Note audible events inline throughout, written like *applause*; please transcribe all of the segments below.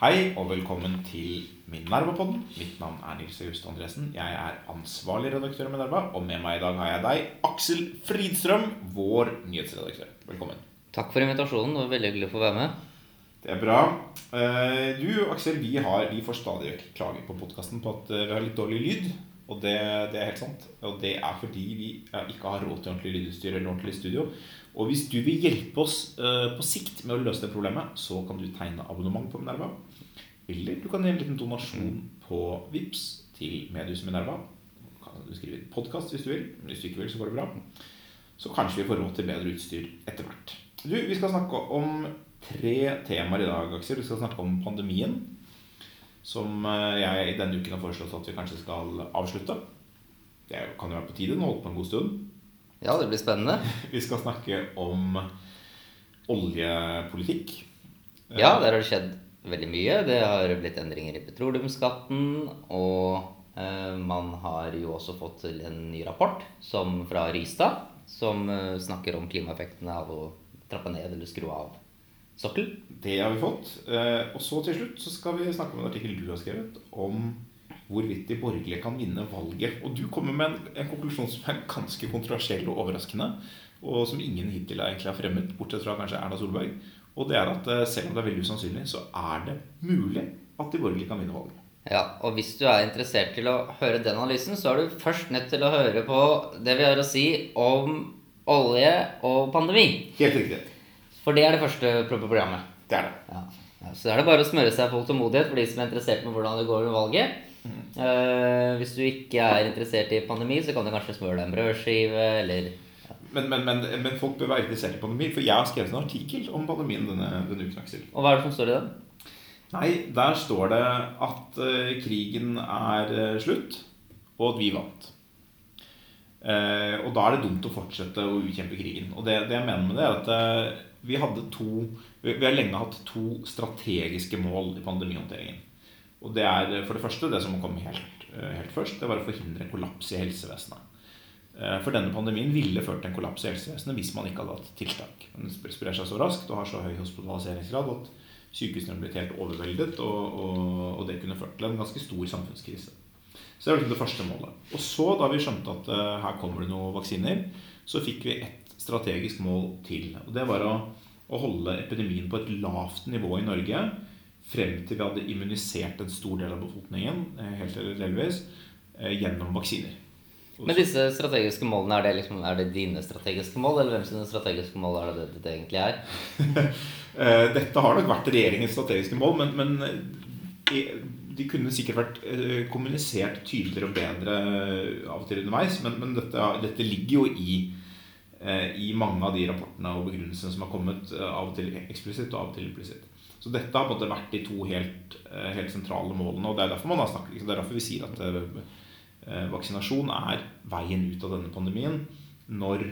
Hei og velkommen til Minerva-podden. Mitt navn er Nils August Andresen. Jeg er ansvarlig redaktør i Minerva, og med meg i dag har jeg deg, Aksel Fridstrøm, vår nyhetsredaktør. Velkommen. Takk for invitasjonen. Det var veldig hyggelig å få være med. Det er bra. Eh, Du, Aksel, vi, har, vi får stadig vekk klager på podkasten på at eh, vi har litt dårlig lyd. Og det, det er helt sant. Og det er fordi vi ikke har råd til ordentlig lydutstyr eller ordentlig studio. Og hvis du vil hjelpe oss eh, på sikt med å løse det problemet, så kan du tegne abonnement på Minerva. Eller du kan gi en liten donasjon på VIPS til Medius Minerva. Kan du skrive podkast hvis du vil. Men hvis du ikke vil, så går det bra. Så kanskje vi får råd til bedre utstyr etter hvert. Du, Vi skal snakke om tre temaer i dag, Aksel. Vi skal snakke om pandemien. Som jeg i denne uken har foreslått at vi kanskje skal avslutte. Det kan jo være på tide. Den holdt på en god stund. Ja, det blir spennende. *laughs* Vi skal snakke om oljepolitikk. Ja, der har det skjedd veldig mye. Det har blitt endringer i petroleumsskatten. Og eh, man har jo også fått til en ny rapport som, fra Rystad som eh, snakker om klimaeffektene av å trappe ned eller skru av sokkel. Det har vi fått. Eh, og så til slutt så skal vi snakke om en artikkel du har skrevet om hvorvidt de borgerlige kan vinne valget. Og du kommer med en, en konklusjon som er ganske kontroversiell og overraskende. Og som ingen hittil egentlig har fremmet, bortsett fra kanskje Erna Solberg. Og det er at eh, selv om det er veldig usannsynlig, så er det mulig at de borgerlige kan vinne valget. Ja, og hvis du er interessert til å høre den analysen, så er du først nødt til å høre på det vi har å si om olje og pandemi. Helt riktig. For det er det første pro- programmet. Det er det. Ja. Ja, så er det bare å smøre seg folk tålmodighet for de som er interessert med hvordan det går med valget. Eh, hvis du ikke er interessert i pandemi, så kan du kanskje smøre deg en brødskive eller Men, men, men, men folk bør være interessert i pandemi. For jeg har skrevet en artikkel om pandemien denne, denne uken. Aksel. Og hva er det som står i den? Nei, der står det at uh, krigen er uh, slutt, og at vi vant. Uh, og da er det dumt å fortsette å utkjempe krigen. Og det, det jeg mener med det, er at vi to vi, vi har lenge hatt to strategiske mål i pandemihåndteringen. Og det er for det første det som komme helt, helt først, det var å forhindre kollaps i helsevesenet. Eh, For denne pandemien ville ført til en kollaps i helsevesenet hvis man ikke hadde hatt tiltak. Den sprer seg så raskt og har så høy hospitaliseringsgrad at sykehusene ble helt overveldet, og, og, og det kunne ført til en ganske stor samfunnskrise. Så det var liksom det første målet. Og så, da vi skjønte at uh, her kommer det noen vaksiner, så fikk vi et strategisk mål til. Og det var å, å holde epidemien på et lavt nivå i Norge frem til vi hadde immunisert en stor del av befolkningen, eh, helt eller delvis, gjennom vaksiner. Men disse strategiske målene, er det, liksom, er det dine strategiske mål, eller hvem sine strategiske mål er det det, egentlig er? *laughs* Eh, Dette har nok vært regjeringens strategiske mål, men, men eh, de kunne sikkert vært eh, kommunisert tydeligere og bedre av og til underveis. Men, men dette, dette ligger jo i, i mange av de rapportene og begrunnelsene som har kommet, av og til eksplisitt og av og til implisitt. Så dette har på en måte vært de to helt, helt sentrale målene. Og det er derfor man har snakket, det er derfor vi sier at vaksinasjon er veien ut av denne pandemien. Når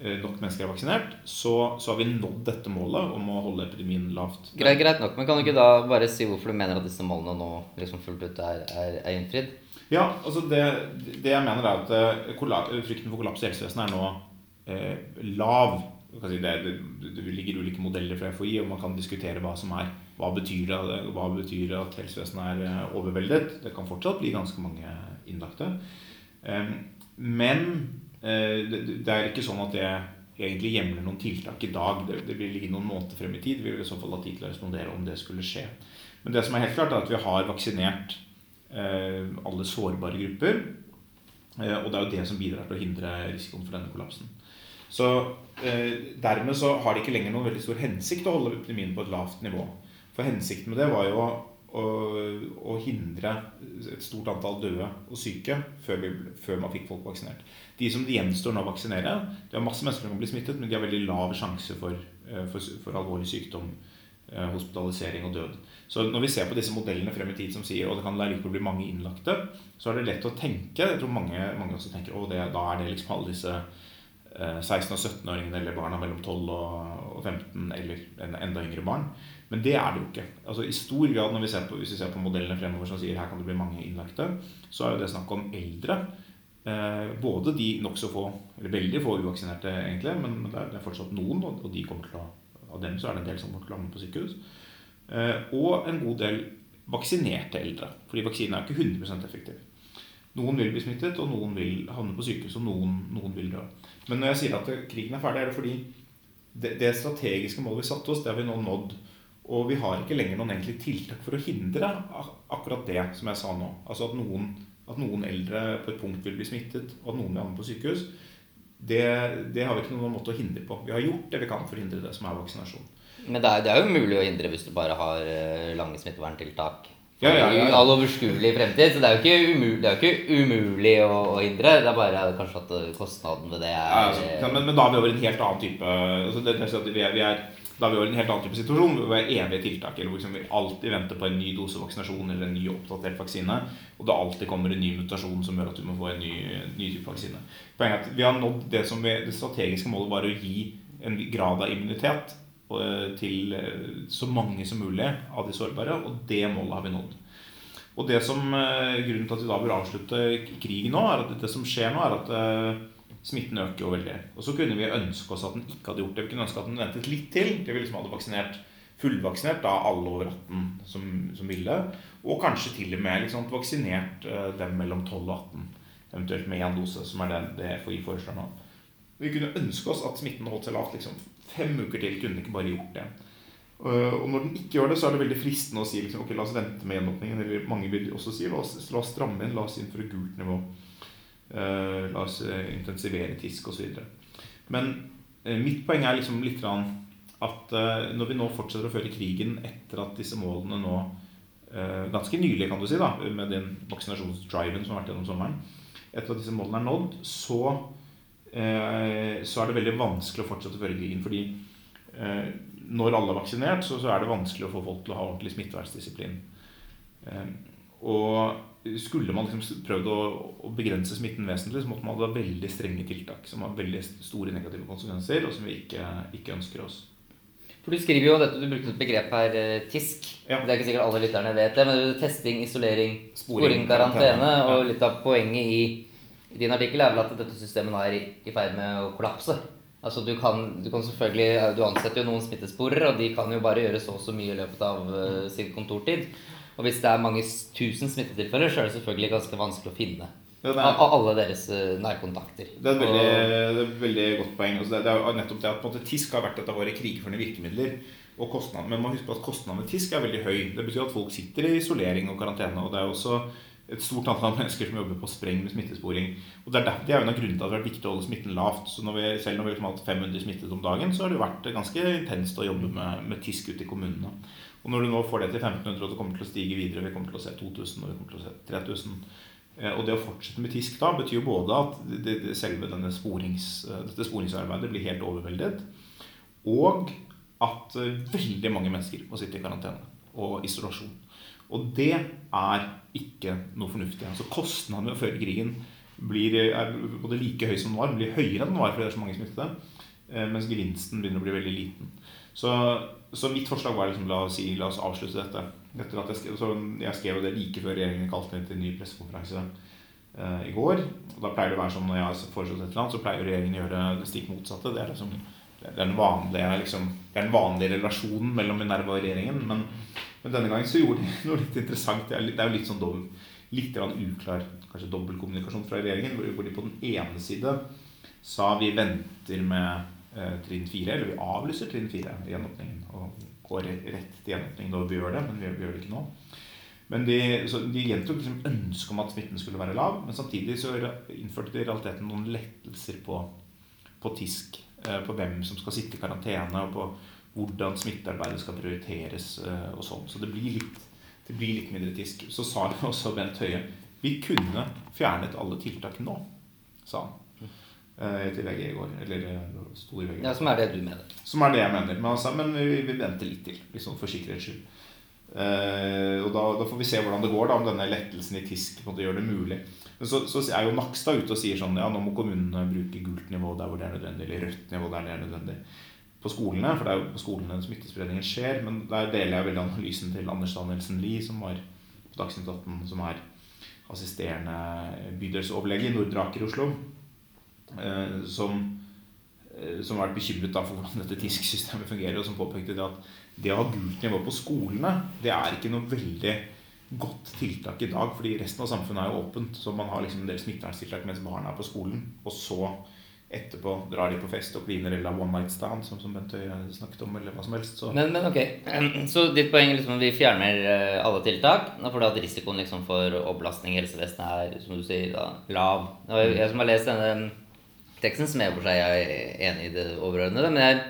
eh, nok mennesker er vaksinert, så, så har vi nådd dette målet om å holde epidemien lavt. Greit, greit nok, men kan du ikke da bare si hvorfor du mener at disse målene nå liksom fullt ut er, er, er innfridd? Ja, altså det, det jeg mener er at eh, frykten for kollaps i helsevesenet er nå eh, lav. Det, det, det ligger ulike modeller fra FHI, og man kan diskutere hva som er hva betyr det, hva betyr at helsevesenet er eh, overveldet. Det kan fortsatt bli ganske mange innlagte. Men eh, det, er ikke sånn at det egentlig hjemler noen tiltak i dag. Det, vil ligge noen måneder frem i tid. Vi vil i så fall ha tid til å respondere om det skulle skje. Men det som er helt klart, er at vi har vaksinert eh, alle sårbare grupper. Eh, og det er jo det som bidrar til å hindre risikoen for denne kollapsen. Så dermed så har det ikke lenger noen veldig stor hensikt å holde epidemien på et lavt nivå. For hensikten med det var jo å, hindre et stort antall døde og syke før, vi, før man fikk folk vaksinert. De som det gjenstår nå å vaksinere, det er masse mennesker som kan bli smittet, men de har veldig lav sjanse for, eh, for, for alvorlig sykdom, eh, hospitalisering og død. Så når vi ser på disse modellene frem i tid som sier og det kan bli mange innlagte, så er det lett å tenke Jeg tror mange, mange også tenker å da er det liksom alle disse eh, 16- og 17-åringene eller barna mellom 12 og og 15 eller enda yngre barn. Men det er det jo ikke. Altså I stor grad når vi ser på, Hvis vi ser på modellene fremover som sier her kan det bli mange innlagte, så er jo det snakk om eldre. Eh, både de nokså få, eller veldig få uvaksinerte, egentlig, men men det er, fortsatt noen, og de kommer til å, av dem så er det en del som kommer til å havne på sykehus. Eh, og en god del vaksinerte eldre. Fordi vaksinen er ikke 100 effektiv. Noen vil bli smittet, og noen vil havne på sykehus, og noen, noen vil dø. Men når jeg sier at krigen er ferdig, er det fordi det, det strategiske målet vi satte oss, det har vi nå nådd. Og vi har ikke lenger noen egentlig tiltak for å hindre akkurat det som jeg sa nå. Altså at noen, at noen eldre på et punkt vil bli smittet, og at noen vil havne på sykehus. Det, det, har vi ikke noen måte å hindre på. Vi har gjort det vi kan for å hindre det som er vaksinasjon. Men det er, det er jo mulig å hindre hvis du bare har eh, lange smitteverntiltak ja, ja, ja, ja. all overskuelig fremtid. Så det er jo ikke umulig, det er jo ikke umulig å, å, hindre. Det er bare kanskje at kostnaden ved det er altså, men, men, da er vi over en helt annen type altså det, det, vi er, vi er, Da er vi over en helt annen type situasjon hvor vi er evige tiltak. Eller hvor liksom vi alltid venter på en ny dose vaksinasjon eller en ny oppdatert vaksine. Og det alltid kommer en ny mutasjon som gjør at du må få en ny, ny type vaksine. Poenget er at vi har nådd det som vi, det strategiske målet var å gi en grad av immunitet Eh, til eh, så mange som mulig av de sårbare. Og det målet har vi nådd. Og det som, eh, Grunnen til at vi da bør avslutte krigen nå, er at det som skjer nå, er at smitten øker jo veldig. Og så kunne vi ønske oss at den ikke hadde gjort det. Vi kunne ønske at den ventet litt til. Det vi liksom hadde vaksinert fullvaksinert da alle over 18 som, som ville. Og kanskje til og med liksom, vaksinert uh, dem mellom 12 og 18. Eventuelt med én dose, som er det, det FHI foreslår nå. Vi kunne ønske oss at smitten holdt seg lavt liksom, fem uker til. Kunne ikke bare gjort det. Øh, og når den ikke gjør det, så er det veldig fristende å si liksom, ok, la oss vente med gjenåpningen. Eller mange vil også si la oss, la oss stramme inn, la oss innføre gult nivå. Uh, la oss uh, intensivere TISK osv. Men uh, mitt poeng er liksom litt at når vi nå fortsetter å føre krigen etter at disse målene nå Ganske nylig, kan du si, da, med den vaksinasjonsdriven som har vært gjennom sommeren. Etter at disse målene er nådd, så Eh, så er det veldig vanskelig å fortsette å føre krigen. Fordi eh, når alle er vaksinert, så, er det vanskelig å få folk til å ha ordentlig smittevernsdisiplin. Eh, og skulle man liksom prøvd å, å, begrense smitten vesentlig, så måtte man ha veldig strenge tiltak som har veldig store negative konsekvenser, og som vi ikke, ikke ønsker oss. For Du skriver jo dette, du brukte et begrep her, TISK. Ja. Det er ikke sikkert alle lytterne vet det. Men testing, isolering, sporing, karantene. Og litt av poenget i din artikkel er vel at dette systemet er i, i ferd med å kollapse. Altså du kan, du kan, selvfølgelig, du ansetter jo noen smittesporere, og de kan jo bare gjøre så og så mye i løpet av uh, sin kontortid. Og hvis det er mange tusen smittetilfeller, så er det selvfølgelig ganske vanskelig å finne ja, av alle deres uh, nærkontakter. Det er et veldig, det er et veldig godt poeng. Altså det, er nettopp det at måte, TISK har vært et av våre krigførende virkemidler. Men man husker at kostnaden med TISK er veldig høy. Det betyr at folk sitter i isolering og karantene. og det er også et stort antall *laughs* mennesker som jobber på spreng med smittesporing. Og Det er, det er jo en av grunnene til at det har vært viktig å holde smitten lavt. Så når vi, selv når vi har hatt 500 smittet om dagen, så har det vært ganske intenst å jobbe med, med TISK ute i kommunene. Og når du nå får det til 1500, og det kommer til å stige videre, vi kommer til å se 2000 og vi kommer til å se 3000 eh, og det å fortsette med TISK da betyr jo både at det, det, selve sporings, eh, dette sporingsarbeidet blir helt overveldet, og at eh, veldig mange mennesker må sitte i karantene og isolasjon. Og det er ikke noe fornuftig. Altså Kostnadene føre krigen blir, er både like høy som den var, blir høyere enn den var fordi det er så mange smittede. Mens gevinsten begynner å bli veldig liten. Så, så mitt forslag var liksom, la oss, si, la oss avslutte dette. Etter at jeg, skrev, så jeg skrev det like før regjeringen kalte inn til ny pressekonferanse uh, i går. Og da pleier det å være sånn når jeg har foreslått et eller annet, så pleier regjeringen å gjøre det stikk motsatte. Det er, liksom, den vanlige, liksom, vanlige relasjonen mellom Minerva og regjeringen. Men men denne gangen så gjorde de *laughs* noe litt interessant. Det er, litt, det er jo litt sånn dobbelt, litt uklar kanskje dobbeltkommunikasjon fra regjeringen, hvor de på den ene side sa vi venter med trinn fire, eller vi avlyser trinn fire i gjenåpningen. Og går rett til gjenåpning når vi gjør det, men vi, vi gjør det ikke nå. Men de, de gjentok liksom ønsket om at smitten skulle være lav, men samtidig så innførte de i realiteten noen lettelser på, på TISK. Eh, på hvem som skal sitte i karantene, og på hvordan smittearbeidet skal prioriteres eh, og sånn. Så det blir litt, det blir litt mindre tisk. Så sa *laughs* også Bent Høie vi kunne fjernet alle tiltak nå, sa han. Eh, til VG i går. Eller eh, sto VG. Ja, Som er det du mener? Som er det jeg mener. Men altså, men vi, vi venter litt til. Liksom for sikkerhets skyld. Uh, og da, da, får vi se hvordan det går, da, om denne lettelsen i TISK måte gjør det mulig. Men så, så er jo Nakstad ute og sier sånn ja, nå må kommunene bruke gult nivå der hvor det er nødvendig, eller rødt nivå der det er nødvendig på skolene, for det er jo på skolene smittespredningen skjer. Men der deler jeg veldig analysen til Anders Danielsen Lie, som var på Dagsnytt 18, som er assisterende bydelsoverlege i Nordre Aker i Oslo. Som, som har vært bekymret for hvordan dette TISK-systemet fungerer, og som påpekte at det å ha gult nivå på skolene, det er ikke noe veldig godt tiltak i dag. Fordi resten av samfunnet er jo åpent. Så man har liksom en del smitteverntiltak mens barna er på skolen. Og så etterpå drar de på fest og kliner eller one night stand, som, som Bent Høie snakket om, eller hva som helst. Så. Men, men ok, så ditt poeng er liksom vi fjerner eh, alle tiltak for at risikoen liksom for overbelastning i helsevesenet er, som du sier, da, lav. Og jeg som har lest denne som jeg for seg er enig i det overordnede, men jeg,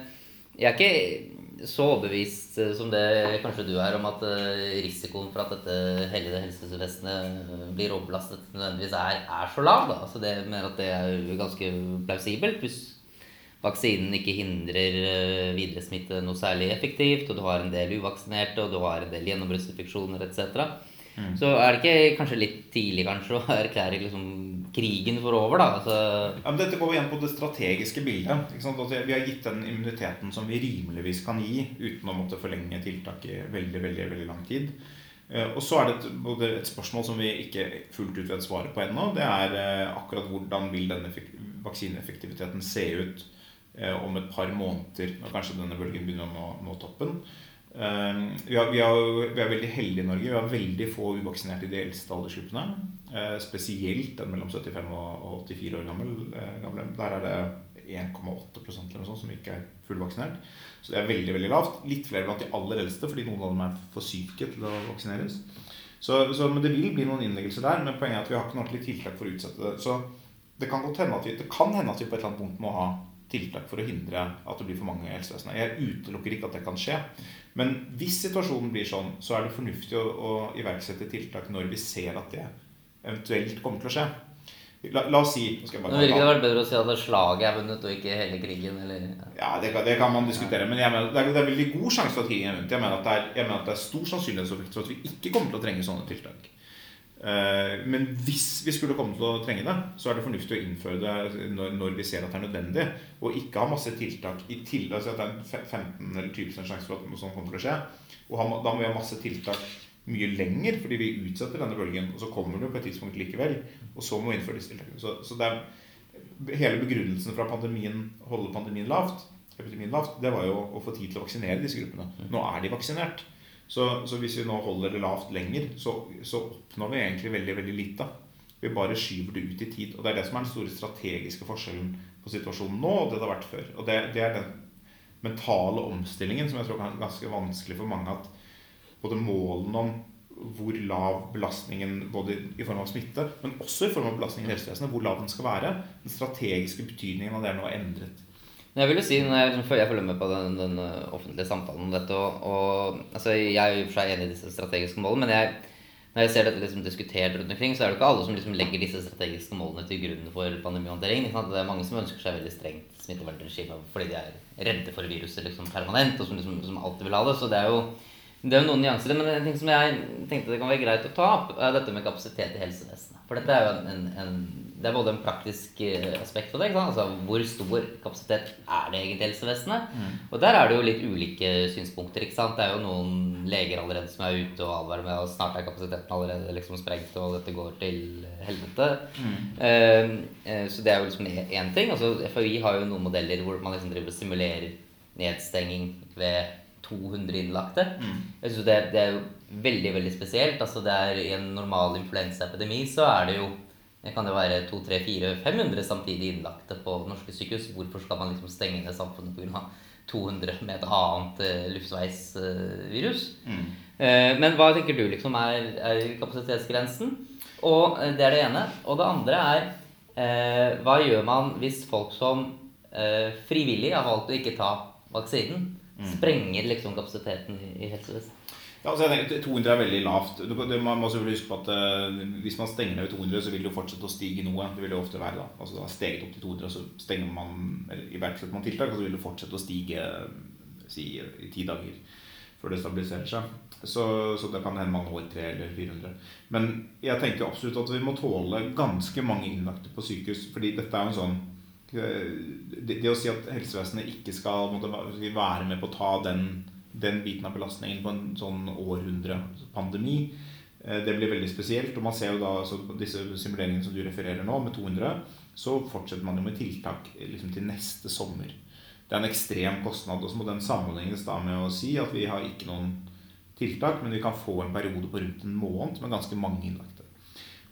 jeg er ikke så overbevist eh, som det kanskje du er om at eh, risikoen for at dette hellige helsevesenet eh, blir overbelastet, nødvendigvis er, er så lav. Da. Altså det mener at det er ganske plausibelt. Hvis vaksinen ikke hindrer videre smitte noe særlig effektivt, og du har en del uvaksinerte, og du har en del gjennombruddsinfeksjoner etc., mm. så er det ikke kanskje litt tidlig kanskje å erklære liksom krigen for over, da. Altså... Ja, men dette går igjen på det strategiske bildet. Vi har gitt den immuniteten som vi rimeligvis kan gi uten å måtte forlenge tiltak i veldig, veldig, veldig lang tid. Eh, og så er det et, et, spørsmål som vi ikke fullt ut vet svaret på ennå. Det er eh, akkurat hvordan vil denne vaksineeffektiviteten se ut eh, om et par måneder, når kanskje denne bølgen begynner å nå, nå toppen. Ehm, vi, er, vi, er, vi, er veldig heldige i Norge. Vi har veldig få uvaksinerte i de eldste aldersgruppene. Eh, spesielt den mellom 75 og 84 år gammel, eh, gamle. Der er det 1,8% eller noe sånt som ikke er fullvaksinert. Så det er veldig veldig lavt. Litt flere blant de aller eldste, fordi noen av dem er for syke til å vaksineres. Så, så, men Det vil bli noen innleggelser der, men poenget er at vi har ikke noe ordentlig tiltak for å utsette det. Så det kan godt hende at vi, det kan hende at vi på et eller annet punkt må ha tiltak for å hindre at det blir for mange i helsevesenet. Jeg utelukker ikke at det kan skje. Men hvis situasjonen blir sånn, så er det fornuftig å, å iverksette tiltak når vi ser at det eventuelt kommer til å skje. La, la oss si Nå Ville ikke det vært bedre å si at slaget er vunnet, og ikke hele krigen? Eller? Ja, det kan, det kan man diskutere. Men mener, det, er, det er veldig god sjanse for at krigen er vunnet. Jeg mener at det er, mener at det er stor sannsynlighet for at vi ikke kommer til å trenge sånne tiltak. Eh, men hvis vi skulle komme til å trenge det, så er det fornuftig å innføre det når, når vi ser at det er nødvendig. Og ikke ha masse tiltak i tillegg. Altså at det er 15 eller 20 sjanse for at noe sånt kommer til å skje. Og da må vi ha masse tiltak mye lenger fordi vi utsetter denne bølgen. Og så kommer det jo på et tidspunkt likevel. Og så må vi innføre disse tiltakene. Så, så er, hele begrunnelsen for pandemien, holde pandemien lavt, epidemien lavt, det var jo å få tid til å vaksinere disse gruppene. Nå er de vaksinert. Så, så, hvis vi nå holder det lavt lenger, så, så, oppnår vi egentlig veldig veldig lite. Vi bare skyver det ut i tid. Og Det er det som er den store strategiske forskjellen på situasjonen nå og det det har vært før. Og det, det er den mentale omstillingen som jeg tror er ganske vanskelig for mange. At både målene om hvor lav belastningen både i form av smitte, men også i form av belastningen i helsevesenet, hvor lav den skal være, den strategiske betydningen av det er nå endret. Jeg vil jo si, når jeg, jeg følger med på den, den, offentlige samtalen om dette og, og altså, Jeg er jo for seg enig i disse strategiske målene, men jeg, når jeg ser dette liksom diskutert rundt omkring, så er det ikke alle som liksom legger disse strategiske målene til grunn for pandemihåndtering. Det er mange som ønsker seg veldig strengt smittevernregime fordi de er redde for viruset liksom permanent, og som, liksom, som alltid vil ha det. Så det er jo det er noen nyanser. Men en ting som jeg tenkte det kan være greit å ta opp, er dette med kapasitet i helsevesenet. For dette er jo en, en, det er både en praktisk eh, aspekt av det. Altså, hvor stor kapasitet er det egentlig i helsevesenet? Mm. Og der er det jo litt ulike synspunkter. Det er jo noen leger allerede som er ute og advarer med at snart er kapasiteten allerede liksom sprengt, og dette går til helvete. Mm. Uh, uh, så det er jo liksom én ting. Altså, FHI har jo noen modeller hvor man liksom driver og simulerer nedstenging ved 200 innlagte. Mm. Jeg synes det, det, er jo veldig veldig spesielt. Altså det er I en normal influensaepidemi så er det jo det kan jo være 200-400-500 samtidig innlagte på norske sykehus. Hvorfor skal man liksom stenge ned samfunnet pga. 200 med et annet uh, luftveisvirus? Uh, mm. uh, men hva tenker du liksom er, er, kapasitetsgrensen? Og Det er det ene. Og det andre er hva gjør man hvis folk som frivillig har valgt å ikke ta vaksinen, Mm. Sprenger liksom kapasiteten i, i helsevesenet? Ja, altså jeg tenker 200 er veldig lavt. Man må selvfølgelig huske på at uh, Hvis man stenger ned ved 200, så vil det jo fortsette å stige noe. Det vil det ofte være da. Altså det har steget opp til 200, og så stenger man, eller iverksetter man tiltak, og så vil det fortsette å stige si, i ti dager før det stabiliserer seg. Så, så det kan hende man når 300 eller 400. Men jeg tenker absolutt at vi må tåle ganske mange innlagte på sykehus. fordi dette er jo en sånn det, det, å si at helsevesenet ikke skal måtte, være med på å ta den, den, biten av belastningen på en sånn århundrepandemi, eh, det blir veldig spesielt. Og man ser jo da altså, disse simuleringene som du refererer nå, med 200, så fortsetter man jo med tiltak liksom, til neste sommer. det er en ekstrem kostnad. Og så må den sammenlignes da med å si at vi har ikke noen tiltak, men vi kan få en periode på rundt en måned med ganske mange innlagte.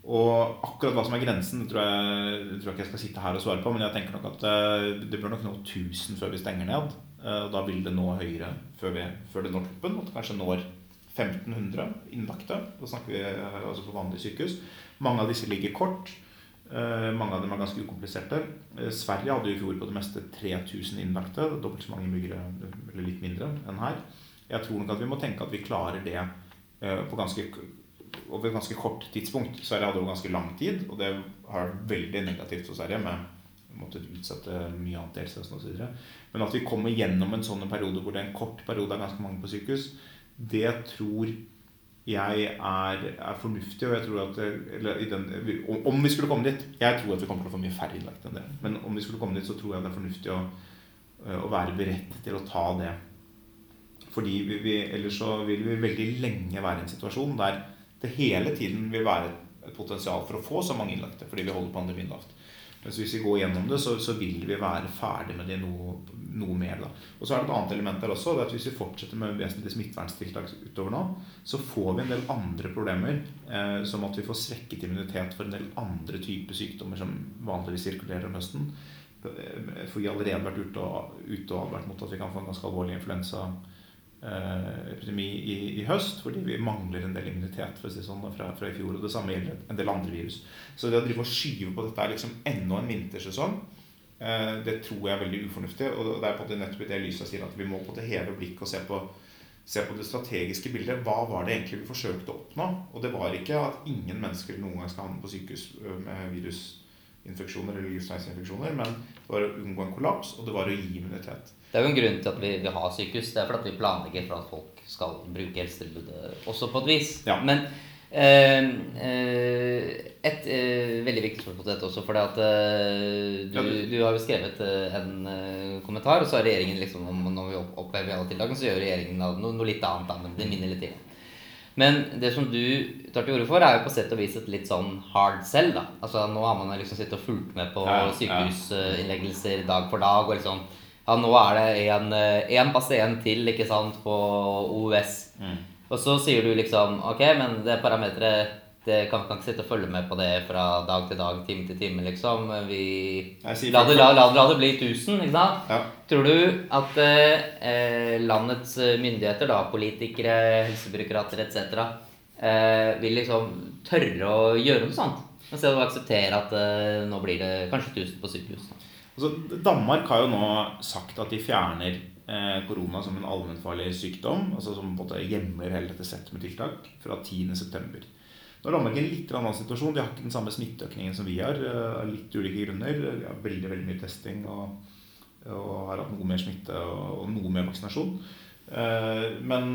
Og akkurat hva som er grensen, tror jeg, tror jeg ikke jeg skal sitte her og svare på. Men jeg tenker nok at eh, det bør nok nå 1000 før vi stenger ned. Eh, og da vil det nå høyere før, vi, før det når toppen. At det kanskje når 1500 innlagte. Da snakker vi altså på vanlige sykehus. Mange av disse ligger kort. Eh, mange av dem er ganske ukompliserte. Sverige hadde i fjor på det meste 3000 innlagte. Dobbelt så mange innbyggere, eller litt mindre, enn her. Jeg tror nok at vi må tenke at vi klarer det på ganske over et ganske kort tidspunkt. Sverige hadde jo ganske lang tid, og det har vært veldig negativt for Sverige. med måtte utsette mye annet i helsevesenet osv. Men at vi kommer gjennom en sånn periode hvor det er en kort periode er ganske mange på sykehus, det tror jeg er, er fornuftig. og jeg tror at den, Om vi skulle komme dit Jeg tror at vi kommer til å få mye færre innlagte enn det. Men om vi skulle komme dit, så tror jeg det er fornuftig å, å være beredt til å ta det. Fordi vi, vi, ellers så vil vi veldig lenge være i en situasjon der det hele tiden vil være et potensial for å få så mange innlagte fordi vi holder pandemien lavt. Mens hvis vi går gjennom det, så, så vil vi være ferdig med det noe, noe mer. da. Og så er det et annet element der også. det er at Hvis vi fortsetter med vesentlige smitteverntiltak utover nå, så får vi en del andre problemer. Eh, som at vi får svekket immunitet for en del andre typer sykdommer som vanligvis sirkulerer om høsten. For vi har allerede vært ute og, ute og advart mot at vi kan få en ganske alvorlig influensa epidemi i, i, høst, fordi vi mangler en del immunitet for å si sånn, fra, fra, i fjor. Og det samme gjelder en del andre virus. Så det å drive og skyve på dette er liksom enda en vintersesong, eh, det tror jeg er veldig ufornuftig. Og det er på det nettopp i det lyset sier at vi må på det heve blikket og se på, se på det strategiske bildet. Hva var det egentlig vi forsøkte å oppnå? Og det var ikke at ingen mennesker noen gang skal havne på sykehus med virusinfeksjoner eller livsveisinfeksjoner, men det var å unngå en kollaps, og det var å gi immunitet. Det er jo en grunn til at vi, vi har sykehus. Det er fordi vi planlegger for at folk skal bruke helsetilbudet også på et vis. Ja. Men eh, eh, et eh, veldig viktig spørsmål på dette også, for at eh, du, du, har jo skrevet eh, en eh, kommentar, og så har regjeringen liksom Når vi opphever alle tiltakene, så gjør regjeringen noe, noe litt annet. Men det minner litt til. Men det som du tar til orde for, er jo på sett og vis et litt sånn hard sell. da. Altså Nå har man liksom sittet og fulgt med på ja, sykehusinnleggelser dag for dag. og liksom ja, nå er det en, eh, pasient til ikke sant, på OUS. Mm. Og så sier du liksom Ok, men det parameteret det kan, kan ikke sitte og følge med på det fra dag til dag, time til time, liksom. Vi la det, la, la, la det bli 1000, ikke sant? Ja. Tror du at eh, landets myndigheter, da, politikere, helsebyråkrater etc., eh, vil liksom tørre å gjøre noe sånt? og stedet å akseptere at eh, nå blir det kanskje 1000 på sykehus? Altså, Danmark har jo nå sagt at de fjerner eh, korona som en allmennfarlig sykdom. altså Som på en måte hjemler hele dette settet med tiltak fra 10.9. Nå er Danmark en litt annen situasjon. De har ikke den samme smitteøkningen som vi har. Eh, av litt ulike grunner. De har veldig veldig mye testing og, og har hatt noe mer smitte og, og noe mer vaksinasjon. Eh, men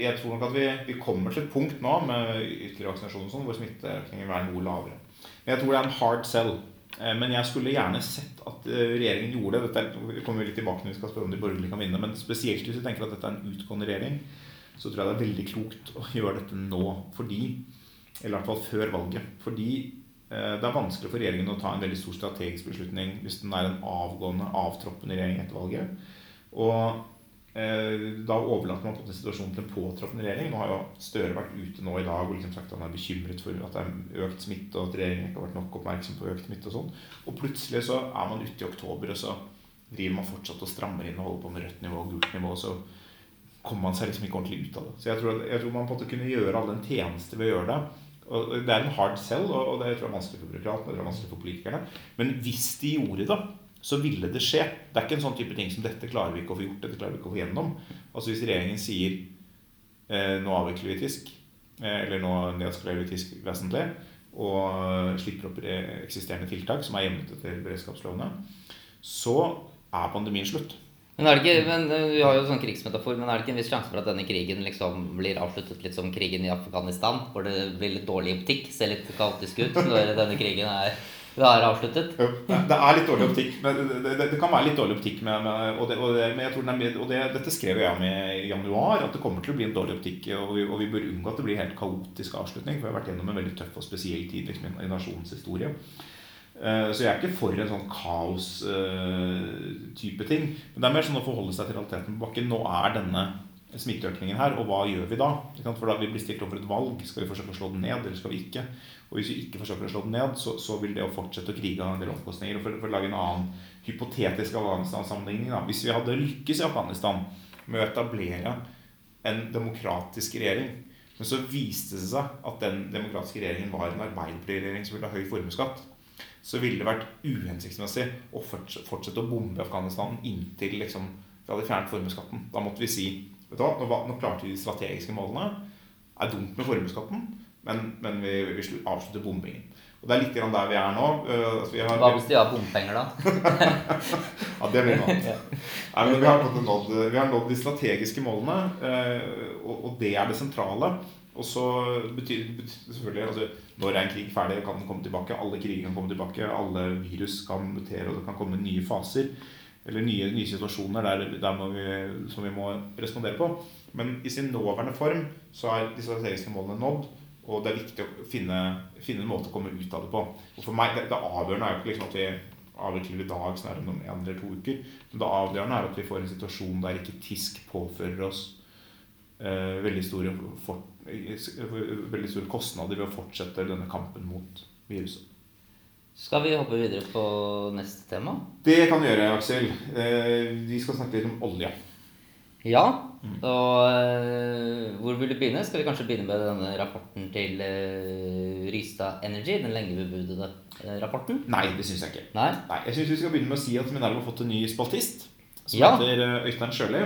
jeg tror nok at vi, vi, kommer til et punkt nå med ytterligere vaksinasjon og sånn, hvor smitteøkningen vil være noe lavere. Men jeg tror det er en hard sell Eh, men jeg skulle gjerne sett at eh, regjeringen gjorde det. Dette kommer vi litt tilbake når vi skal spørre om de borgerlige kan vinne. Men spesielt hvis vi tenker at dette er en utgående regjering, så tror jeg det er veldig klokt å gjøre dette nå. Fordi, eller i hvert fall før valget. Fordi eh, det er vanskelig for regjeringen å ta en veldig stor strategisk beslutning hvis den er en avgående, avtroppende regjering etter valget. Og Eh, da overlater man på situasjonen til en påtroppende regjering. Nå har jo Støre vært ute nå i dag og liksom sagt at han er bekymret for at det er økt smitte, og at regjeringen ikke har vært nok oppmerksom på økt smitte. Og sånn. Og plutselig så er man ute i oktober, og så driver man fortsatt og strammer inn og holder på med rødt nivå og gult nivå. og så kommer man seg liksom ikke ordentlig ut av det. Så jeg tror, jeg tror man på en måte kunne gjøre alle en tjeneste ved å gjøre det. Og Det er en hard sell, og det tror jeg er vanskelig for byråkratene er vanskelig for politikerne. Men hvis de gjorde det, så ville det skje. Det er ikke en sånn type ting som dette klarer vi ikke å få gjort. dette klarer vi ikke å få gjennom. Altså Hvis regjeringen sier eh, nå avvikler vi TISK, eh, eller nå nedskalerer vi TISK vesentlig, og slipper opp eksisterende tiltak som er hjemlet etter beredskapslovene, så er pandemien slutt. Men er det ikke, men eh, Vi har jo sånn krigsmetafor, men er det ikke en viss sjanse for at denne krigen liksom blir avsluttet litt som krigen i Afghanistan? Hvor det blir litt dårlig optikk, ser litt kaotisk ut når denne krigen er er avsluttet? Jo, det er litt dårlig optikk. Men det, det, det kan være litt dårlig optikk. Med, med, og, det, og, men jeg tror den, og dette skrev jeg om i januar, at det kommer til å bli en dårlig optikk. Og vi, og vi bør unngå at det blir helt kaotisk avslutning. For vi har vært gjennom en veldig tøff og spesiell tid liksom, i nasjonens historie. Eh, så jeg er ikke for en sånn kaos-type ting. Men det er mer sånn å forholde seg til realiteten på bakken. Nå er denne smitteøkningen her, og hva gjør vi da? For da vi blir stilt overfor et valg. Skal vi forsøke å slå den ned, eller skal vi ikke? Og hvis vi ikke forsøker å slå den ned, så, så vil det å fortsette å krige ha en del omkostninger. Og for, for, å lage en annen hypotetisk Afghanistan-sammenligning Hvis vi hadde lykkes i Afghanistan med å etablere en demokratisk regjering men så viste det seg at den demokratiske regjeringen var en arbeiderpartiregjering som ville ha høy formuesskatt. Så ville det vært uhensiktsmessig å fortsette å bombe Afghanistan inntil liksom, vi hadde fjernet formuesskatten. Da måtte vi si vet du hva, nå, nå klarte vi de strategiske målene. Det er dumt med formuesskatten, men, men, vi, vi avslutter bombingen. Og det er litt der vi er nå. Altså, vi har, Hva hvis de har bompenger, da? *laughs* ja, det blir noe annet. Nei, men vi har, nådd, vi har nådd de strategiske målene, uh, og, og, det er det sentrale. Og så betyr, det selvfølgelig altså, Når er en krig ferdig, kan den komme tilbake. Alle kriger kan komme tilbake. Alle virus kan mutere, og det kan komme nye faser. Eller nye, nye situasjoner der, der vi, som vi må respondere på. Men i sin nåværende form så er de strategiske målene nådd. Og det er viktig å finne, finne, en måte å komme ut av det på. Og for meg, Det, det avgjørende er jo ikke liksom at vi avvikler i dag snarere om en eller to uker. Men det avgjørende er at vi får en situasjon der ikke TISK påfører oss eh, veldig, store for, veldig store kostnader ved å fortsette denne kampen mot viruset. Skal vi hoppe videre på neste tema? Det kan vi gjøre, Aksel. Eh, vi skal snakke litt om olje. Ja. Og uh, hvor vil du begynne? Skal vi kanskje begynne med denne rapporten til uh, Rystad Energy? Den lenge bebudede uh, rapporten? Nei, det syns jeg ikke. Nei? Nei jeg syns vi skal begynne med å si at Minerva har fått en ny spaltist. Som ja. heter Øystein Sjøli.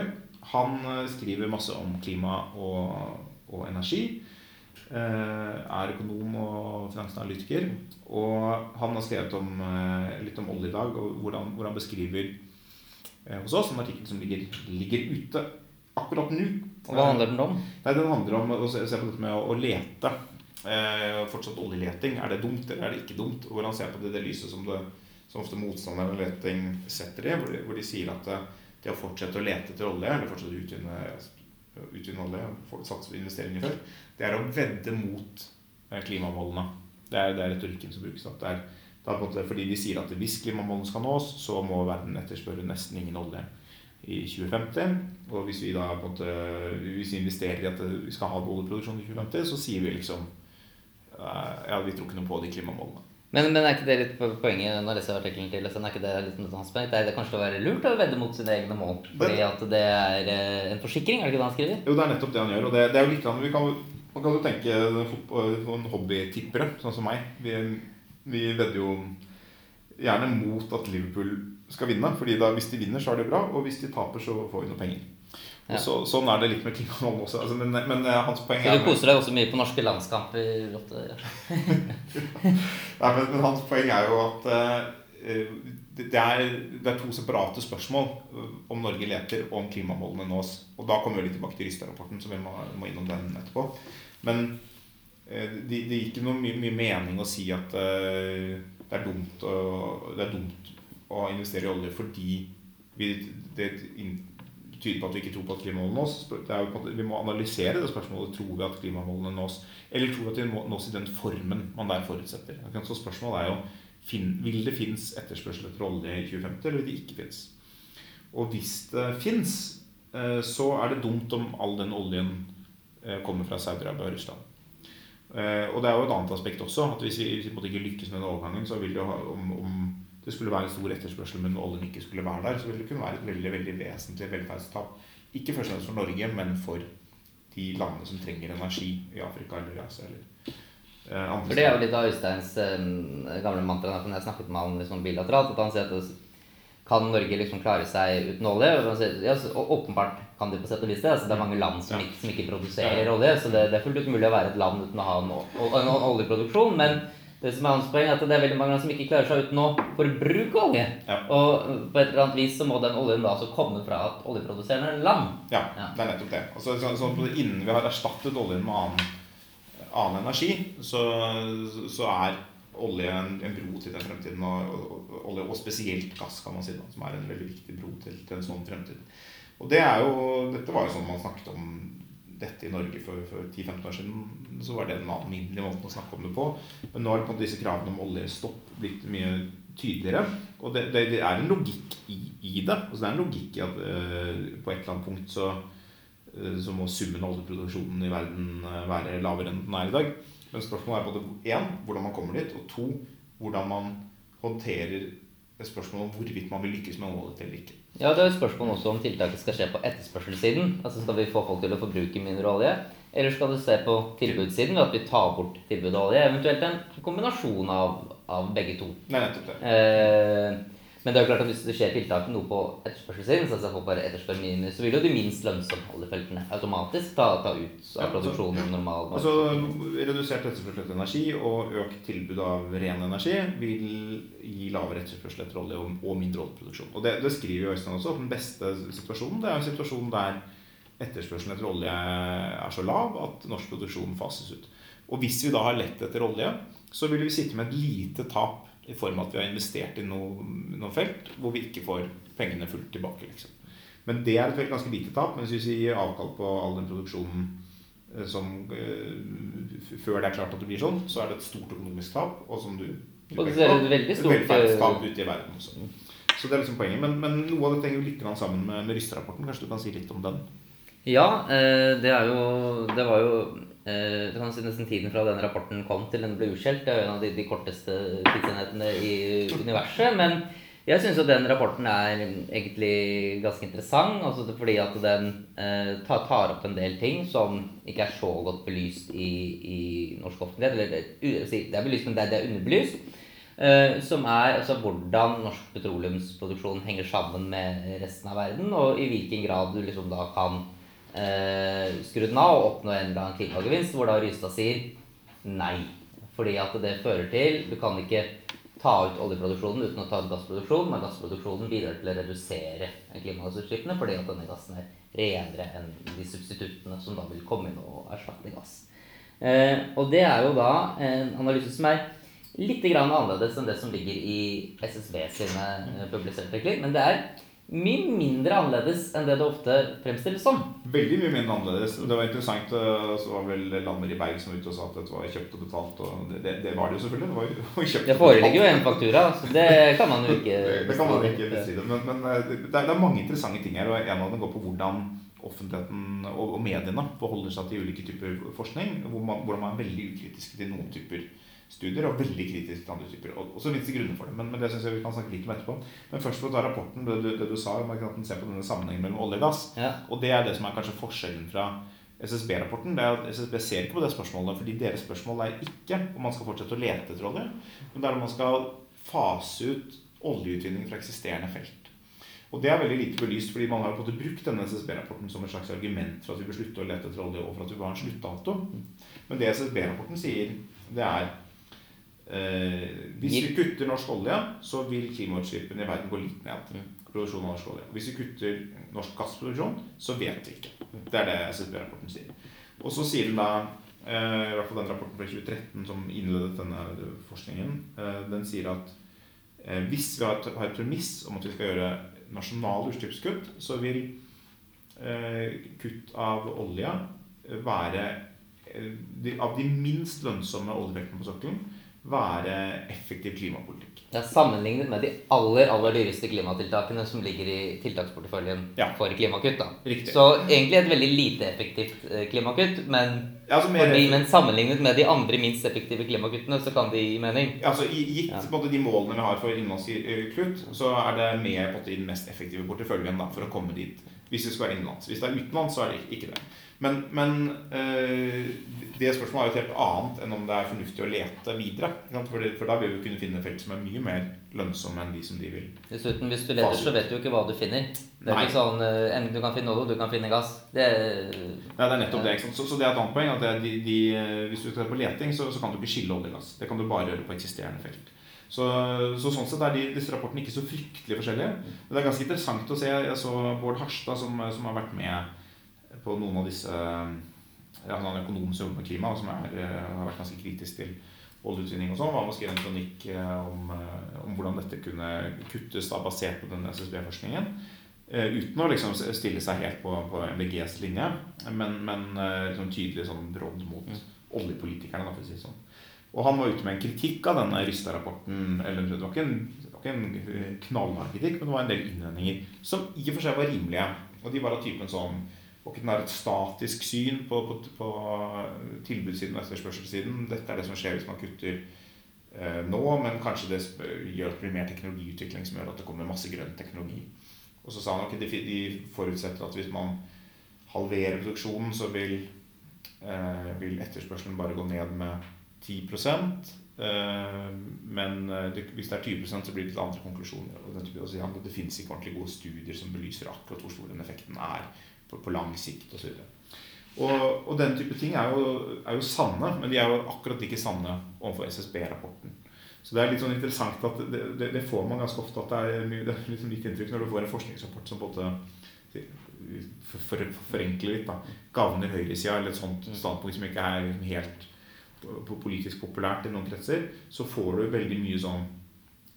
Han skriver masse om klima og, og energi. Er økonom og finansanalytiker. Og han har skrevet om, litt om olje i dag, og hvordan, hvor han beskriver hos oss en artikkel som ligger, ligger ute akkurat nå. Og Hva handler den om? Nei, Den handler om å se på dette med å, å lete. Eh, fortsatt oljeleting. Er det dumt, eller er det ikke dumt? Hvor han ser på det, det lyset som, det, som ofte motstanderne av leting setter i, hvor de, hvor de sier at det, det, å fortsette å lete etter olje, eller fortsette å utvinne, utvinne olje, satse på investeringer før, det er å vedde mot eh, klimamålene. Det er, det er retorikken som brukes. Det er, det er måte, fordi de sier at hvis klimamålene skal nås, så må verden etterspørre nesten ingen olje i 2050. Og hvis vi da på en måte, hvis vi investerer i at vi skal ha oljeproduksjon i 2050, så sier vi liksom eh, Ja, vi tror ikke noe på de klimamålene. Men, men, er ikke det litt poenget når jeg leser artikkelen til Øystein? Er ikke det litt hans poeng? Det er det kanskje å være lurt å vedde mot sine egne mål? Fordi at det er eh, en forsikring? Er det ikke det han skriver? Jo, det er nettopp det han gjør. Og det, det er jo litt vi kan, Man kan jo tenke noen hobbytippere, sånn som meg. Vi, vi vedder jo gjerne mot at Liverpool skal vinne. fordi da, hvis de vinner, så er det bra. Og hvis de taper, så får vi noe penger. Ja. Så, sånn er det litt med klimamål også. Altså, men, men, eh, hans poeng er Så du koser deg også mye på norske landskamper? Ja. *laughs* Nei, men, men, hans poeng er jo at uh, det, er, det, er, to separate spørsmål om Norge leter, og om klimamålene nås. Og da kommer vi litt tilbake til Rystad-rapporten, så vi må, må, innom den etterpå. Men uh, det, det gir ikke noe mye, mye, mening å si at uh, det, er dumt, å, det er dumt å investere i olje fordi vi, det tyder på at vi ikke tror på at klimamålene nås. Jo, vi må analysere det spørsmålet. Tror vi at klimamålene nås? Eller tror vi at de nås i den formen man der forutsetter? Så spørsmålet er jo vil det finnes etterspørsel etter olje i 2050, eller vil det ikke finnes? Og hvis det fins, eh, så er det dumt om all den oljen eh, kommer fra Saudi-Arabia og Russland. Eh, og det er jo et annet aspekt også. at Hvis vi, hvis vi ikke lykkes med den overgangen, så vil det jo om, om det skulle være en stor etterspørsel, men oljen ikke skulle være der, så ville det kunne være et veldig veldig vesentlig velferdstap. Ikke først og fremst for Norge, men for de landene som trenger energi i Afrika eller Asia. eller eh, andre For Det er jo litt av Øysteins eh, gamle mantra når jeg snakket med han liksom bilateralt. at han sier at kan Norge liksom klare seg uten olje? Og Ja, åpenbart kan de på sett og vis det. Altså, det er mange land som, ikke, som ikke produserer olje. Så det, det er fullt ut mulig å være et land uten å ha en, en oljeproduksjon. men det som er hans poeng, er at det er veldig mange som ikke klarer seg uten å forbruke olje. Ja. Og på et eller annet vis så må den oljen da altså komme fra et oljeproduserende land. Ja, ja, det er nettopp det. Altså, så, så, innen vi har erstattet oljen med annen, annen energi, så, så, er olje en, en, bro til den fremtiden. Og, og, og, og spesielt gass, kan man si, da, som er en veldig viktig bro til, til en sånn fremtid. Og det er jo, dette var jo sånn man snakket om dette i Norge for, for 10-15 år siden, så var det den alminnelige måten å snakke om det på. Men nå har på disse kravene om oljestopp blitt mye tydeligere. Og det, det, det er en logikk i, i, det. Altså det er en logikk i at uh, på et eller annet punkt så, uh, så må summen av oljeproduksjonen i verden uh, være lavere enn den er i dag. Men spørsmålet er både én, hvordan man kommer dit, og to, hvordan man håndterer spørsmålet om hvorvidt man vil lykkes med målet eller ikke. Ja, Det er et spørsmål også om tiltaket skal skje på etterspørselssiden. Altså Skal vi få folk til å forbruke mindre olje? Eller skal du se på tilbudssiden ved at vi tar bort tilbudet av olje? Eventuelt en kombinasjon av, av begge to. Nei, nettopp det. Eh, men det er jo klart at hvis det skjer tiltak noe på etterspørselssiden, så mye, så vil jo de minst lønnsomme oljefeltene automatisk ta, ta ut av produksjonen normal Altså redusert etterspørsel etter energi og økt tilbud av ren energi vil gi lavere etterspørsel etter olje og, og mindre oljeproduksjon. Og det, det skriver jo Øystein også. at Den beste situasjonen det er en situasjon der etterspørselen etter olje er så lav at norsk produksjon fases ut. Og hvis vi da har lett etter olje, så vil vi sitte med et lite tap i form av at vi har investert i noe, noe felt hvor vi ikke får pengene fullt tilbake. Liksom. Men det er et ganske lite tap. Men hvis vi gir avkall på all den produksjonen eh, som uh, før det er klart at det blir sånn, så er det et stort økonomisk tap. Og som du, du og det er et veldig stort tap ute i verden også. Så det er liksom poenget. Men, men noe av dette henger litt sammen med, med Ryste-rapporten. Kanskje du kan si litt om den? Ja, eh, det er jo Det var jo Eh, det kan si nesten tiden fra den rapporten kom til den ble utskjelt. Det er en av de, de korteste tidsenhetene i universet. Men jeg syns jo den rapporten er egentlig ganske interessant. Altså fordi at den eh, tar, tar, opp en del ting som ikke er så godt belyst i, i norsk offentlighet. Eller det er belyst, men det er underbelyst. Eh, som er altså, hvordan norsk petroleumsproduksjon henger sammen med resten av verden, og i hvilken grad du liksom da kan eh, skru den av og oppnå en eller annen klimagevinst, hvor da Rystad sier nei. Fordi at det fører til Du kan ikke ta ut oljeproduksjonen uten å ta ut gassproduksjonen, men gassproduksjonen bidrar til å redusere klimagassutslippene fordi at denne gassen er renere enn de substituttene som da vil komme inn og erstatte gass. Eh, og det er jo da en analyse som er litt annerledes enn det som ligger i SSB sine eh, publiserte klipp. Men det er mye mindre annerledes enn det det ofte fremstilles som. Veldig mye mindre annerledes. Det var interessant. Eh, så var vel Lanner i Berg som var ute og sa at dette var kjøpt og betalt. Og det, det var det jo selvfølgelig. Det, var jo *laughs* kjøpt det foreligger jo en faktura, så det kan man jo ikke *laughs* Det, det kan man ikke bestride. Men, men eh, det, er, det, er, mange interessante ting her. Og en av dem går på hvordan offentligheten og, og mediene forholder seg til ulike typer forskning. Hvor man, hvordan man er veldig ukritiske til noen typer studier og veldig kritisk til andre typer. Og, så finnes det grunner for det, men, men det synes jeg vi kan snakke litt om etterpå. Men først for å ta rapporten, det, det, det du sa om at den ser på denne sammenhengen mellom olje og gass. Ja. Og det er det som er kanskje forskjellen fra SSB-rapporten. det er at SSB ser ikke på det spørsmålet, fordi deres spørsmål er ikke om man skal fortsette å lete etter olje, men det er om man skal fase ut oljeutvinning fra eksisterende felt. Og det er veldig lite belyst, fordi man har på en måte brukt denne SSB-rapporten som et slags argument for at vi bør slutte å lete etter olje, og for at vi bør ha en sluttdato. Men det SSB-rapporten sier, det er hvis vi kutter norsk olje, så vil klimautslippene i verden gå litt ned. Mm. Produksjonen av norsk olje. Hvis vi kutter norsk gassproduksjon, så vet vi ikke. Det er det SSB-rapporten sier. Og så sier den da eh, i hvert fall den rapporten fra 2013 som innledet denne forskningen, eh, den sier at eh, hvis vi har et, premiss om at vi skal gjøre nasjonale utslippskutt, så vil eh, kutt av olje være eh, av de minst lønnsomme oljefeltene på sokkelen være effektiv klimapolitikk. Ja, Sammenlignet med de aller aller dyreste klimatiltakene som ligger i tiltaksporteføljen ja. for klimakutt. da. Riktig. Så egentlig et veldig lite effektivt eh, klimakutt, men, ja, altså fordi, men, sammenlignet med de andre minst effektive klimakuttene, så kan de gi mening. Ja, altså Gitt ja. de målene vi har for innenlandskutt, så er det med i den mest effektive porteføljen da, for å komme dit. Hvis det skal være innenlands. Hvis det er utenlands, så er det ikke det. Men, men øh, det spørsmålet er jo et helt annet enn om det er fornuftig å lete videre. For, det, for da vil vi kunne finne felt som er mye mer lønnsomme enn de som de vil. Dessuten, hvis du leter, så vet du jo ikke hva du finner. Det er ikke sånn enten du kan finne olje, du kan finne gass. Det, ja, det er nettopp det. Så, så, det er et annet poeng. at de, de, Hvis du skal på leting, så, så, kan du ikke skille olje og gass. Det kan du bare gjøre på eksisterende felt. Så, så, sånn sett er de, disse rapportene ikke så fryktelig forskjellige. Men det er ganske interessant å se. Jeg så Bård Harstad, som, som har vært med på noen av disse ja, Han en økonom som jobber med klima, og som er, eh, har vært ganske kritisk til oljeutvinning og sånn. Var med å skrive en kronikk eh, om, eh, om, hvordan dette kunne kuttes da, basert på denne SSB-forskningen. Uten å liksom stille seg helt på, på MDGs linje, men, men liksom tydelig sånn råd mot mm. oljepolitikerne. Da, for å si sånn. Og han var ute med en kritikk av denne Rystad-rapporten. eller Det var ikke en, var en eh, knallhard kritikk, men det var en del innvendinger som i og for seg var rimelige. Og de var av typen sånn og ikke et statisk syn på, på, på tilbudssiden og etterspørselssiden. Dette er det som skjer hvis man kutter eh, nå, men kanskje det gjør at det blir mer teknologiutvikling som gjør at det kommer masse grønn teknologi. Og så sa han at de forutsetter at hvis man halverer produksjonen, så vil, eh, vil etterspørselen bare gå ned med 10 eh, Men eh, det, hvis det er 20 så blir det litt andre konklusjoner. Og den type, og så, ja, det finnes ikke ordentlig gode studier som belyser akkurat hvor stor den effekten er på, på lang sikt osv. Og, og den type ting er jo, er jo, sanne, men de er jo akkurat ikke sanne overfor SSB-rapporten. Så det er litt sånn interessant at det, det, det, får man ganske ofte at det er, det er liksom litt inntrykk når du får en forskningsrapport som på en måte for, for, forenkler litt, da, gagner høyresida eller et sånt mm. standpunkt som ikke er helt politisk populært i noen kretser, så får du veldig mye sånn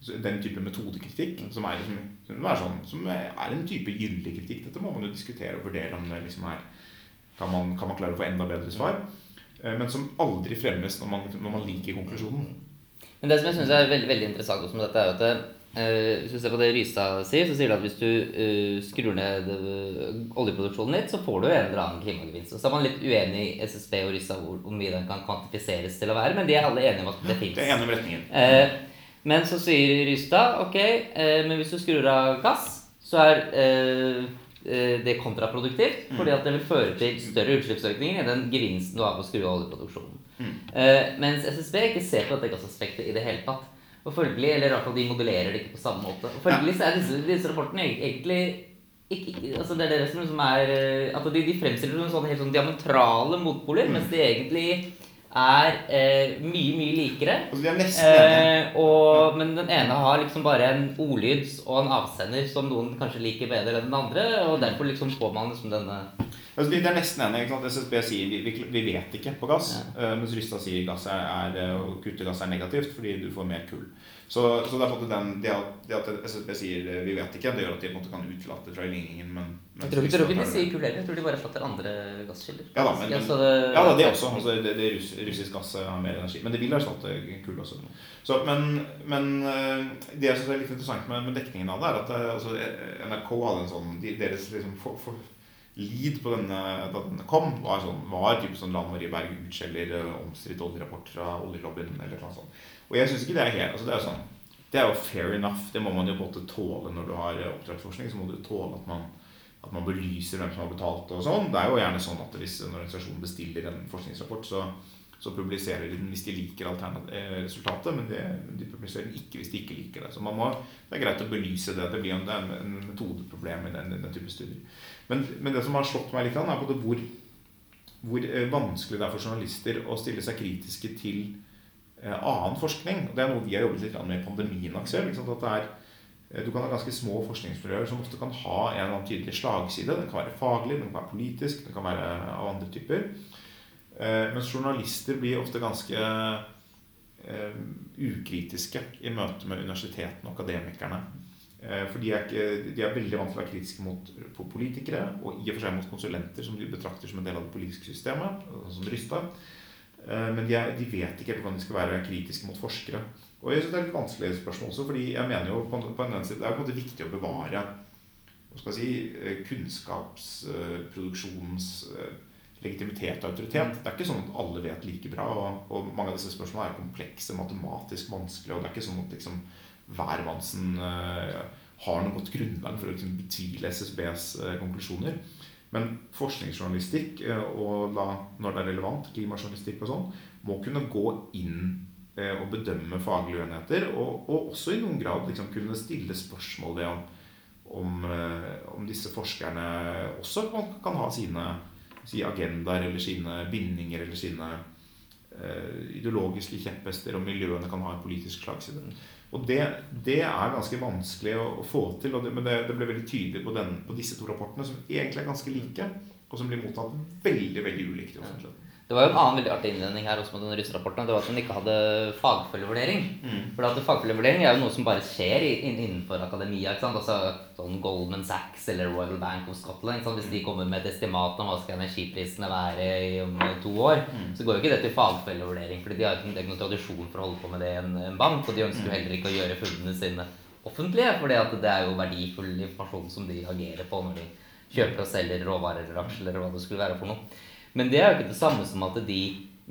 den type metodekritikk som er, liksom, som er, sånn, som er en type gyldig kritikk. Dette må man jo diskutere og vurdere om det liksom er kan man, kan man klare å få enda bedre svar. Eh, men som aldri fremmes når man, når man liker konklusjonen. Men det som jeg syns er veldig, veldig interessant med dette, er at det, uh, hvis du ser på det Rystad sier, så sier det at hvis du uh, skrur ned oljeproduksjonen litt, så får du en eller annen klimagevinst. Så er man litt uenig i SSB og Rystad hvor, hvor mye den kan kvantifiseres til å være, men de er alle enige om at det fins. Det er enig om retningen. Men så sier Rystad ok, men hvis du skrur av gass, så er det kontraproduktivt. Fordi at det vil føre til større utslippsøkninger enn den gevinsten du har på å skru av oljeproduksjonen. Mm. Eh, mens SSB ikke ser på dette gassaspektet i det hele tatt. Og følgelig, eller i hvert fall de modellerer det ikke på samme måte. Og følgelig så er disse, disse rapportene egentlig ikke, ikke, altså det er det som liksom er eh, at de, de fremstiller som sånne helt sånn diametrale motpoler, mm. mens de egentlig er eh, mye, mye likere. Altså, de er nesten eh, og, men den ene har liksom bare en ordlyd og en avsender som noen kanskje liker bedre enn den andre, og derfor liksom får man liksom denne altså, det, er nesten enige. SSB sier vi, vi, vi, vet ikke på gass, ja. uh, mens Rystad sier gass er, er, å kutte gass er negativt fordi du får mer kull. Så, så det, den, det, at, det, at, SSB sier eh, 'vi vet ikke', det gjør at de på en måte kan utelate fra ligningen. Men, jeg tror ikke de sier kull heller. Jeg tror de bare erstatter andre gasskilder. Ja da, men, men, ja, da, det også. Altså, det, det russ, russisk gass har mer energi. Men det vil erstatte kull også. Så, men, men, eh, det jeg syns er litt interessant med, med, dekningen av det, er at eh, altså, NRK hadde en sånn de, Deres liksom, for, for, lead på denne, da denne kom, var, sånn, var type sånn Lan Marie Berg utskjeller omstridt oljerapport fra oljelobbyen eller noe sånt. Og jeg syns ikke det er helt altså det, er sånn, det er jo fair enough. Det må man jo både tåle når du har oppdragsforskning. Så må du tåle at man, at man belyser hvem som har betalt og sånn. Det er jo gjerne sånn at hvis en organisasjon bestiller en forskningsrapport, så, så publiserer de den hvis de liker eh, resultatet, men det, de publiserer den ikke hvis de ikke liker det. Så må, det er greit å belyse det. Det blir en, en metodeproblem i den, den, type studier. Men, men, det som har slått meg litt, er på det hvor, hvor eh, vanskelig det er for journalister å stille seg kritiske til Eh, annen forskning. Det er noe vi har jobbet litt med i pandemien. Aksel, at er, eh, du kan ha ganske små forskningsmiljøer som ofte kan ha en eller annen tydelig slagside. Den kan være faglig, den kan være politisk, den kan være av andre typer. Eh, mens journalister blir ofte ganske ukritiske i møte med universitetene og akademikerne. Uh, for de er, ikke, de er, veldig vant til å være kritiske mot politikere og i og for seg mot konsulenter som de betrakter som en del av det politiske systemet, som Rysta. Eh, men de, er, de, vet ikke hvordan de skal være kritiske mot forskere. Og jeg synes Det er et vanskelig spørsmål også, fordi jeg mener jo på, på en side, det er på en måte viktig å bevare hva skal jeg si, eh, kunnskapsproduksjonens eh, legitimitet og autoritet. Det er ikke sånn at alle vet like bra. Og, og mange av disse spørsmålene er komplekse, matematisk vanskelige. Og det er ikke sånn at liksom, hvermannsen uh, har noe godt grunnlag for å liksom, betvile SSBs uh, konklusjoner. Men forskningsjournalistikk, eh, og da, når det er relevant, klimajournalistikk og sånn, må kunne gå inn eh, og bedømme faglige uenigheter. Og, og, også i noen grad liksom kunne stille spørsmål ved om, om, eh, om disse forskerne også kan ha sine si, agendaer eller sine bindinger eller sine uh, ideologiske kjepphester, og miljøene kan ha en politisk slagside. Og det, det, er ganske vanskelig å, å få til. Det, men det, det, ble veldig tydelig på, den, på, disse to rapportene, som egentlig er ganske like, og som blir mottatt veldig veldig ulikt i offentligheten. Det var jo en annen veldig artig innledning her også med den russerapporten. Det var at den ikke hadde fagfølgevurdering. Mm. For at fagfølgevurdering er jo noe som bare skjer innenfor akademia. ikke sant? Altså sånn Goldman Sachs eller Royal Bank of Scotland. Hvis de kommer med et estimat om hva skal energiprisene være i om to år, så går jo ikke det til fagfølgevurdering. fordi de har ikke, ikke noen tradisjon for å holde på med det i en, en bank. Og de ønsker jo heller ikke å gjøre funnene sine offentlige, for det er jo verdifull informasjon som de agerer på når de kjøper og selger råvarer eller aksjer eller hva det skulle være for noe. Men det er jo ikke det samme som at de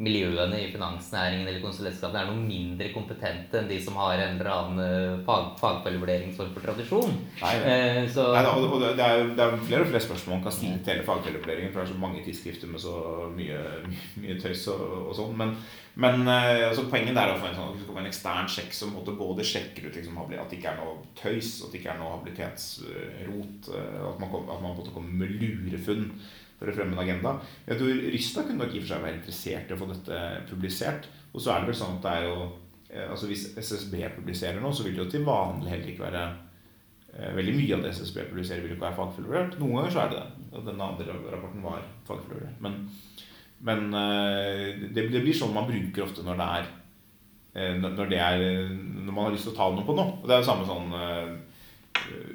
miljøene i finansnæringen eller konsulentskapene er noe mindre kompetente enn de som har en eller annen eh, fag, fagfellevurderingsform for tradisjon. Nei, Eh, så, Nei, da, og det, er, det er flere og flere spørsmål man kan stille til hele fagfellevurderingen. For det er så mange tidsskrifter med så mye, *laughs* mye tøys og, og sånn. Men, men eh, altså, poenget der er å få en, sånn, en ekstern sjekk som både sjekker ut liksom, at det ikke er noe tøys, at det ikke er noe habilitetsrot. eh, At man, at man måtte komme med lurefunn for å fremme en agenda. Jeg tror Rysta kunne nok i og for seg være interessert i å få dette publisert. Og så er det vel sånn at det er jo eh, altså Hvis SSB publiserer noe, så vil det jo til vanlig heller ikke være Eh, Veldig mye av det SSB publiserer, vil ikke være fagfullvurdert. Noen ganger så er det det. Og denne andre rapporten var fagfullvurdert. Men, men eh, det, det blir sånn man bruker ofte når det er når det er Når man har lyst til å ta noe på noe. Og det er jo samme sånn